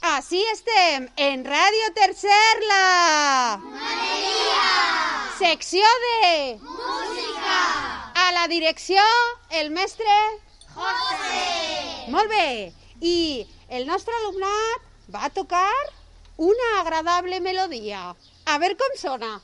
Així estem, en Ràdio Tercerla! Secció de... Música! A la direcció, el mestre... José! Molt bé! I el nostre alumnat va tocar una agradable melodia. A veure com sona.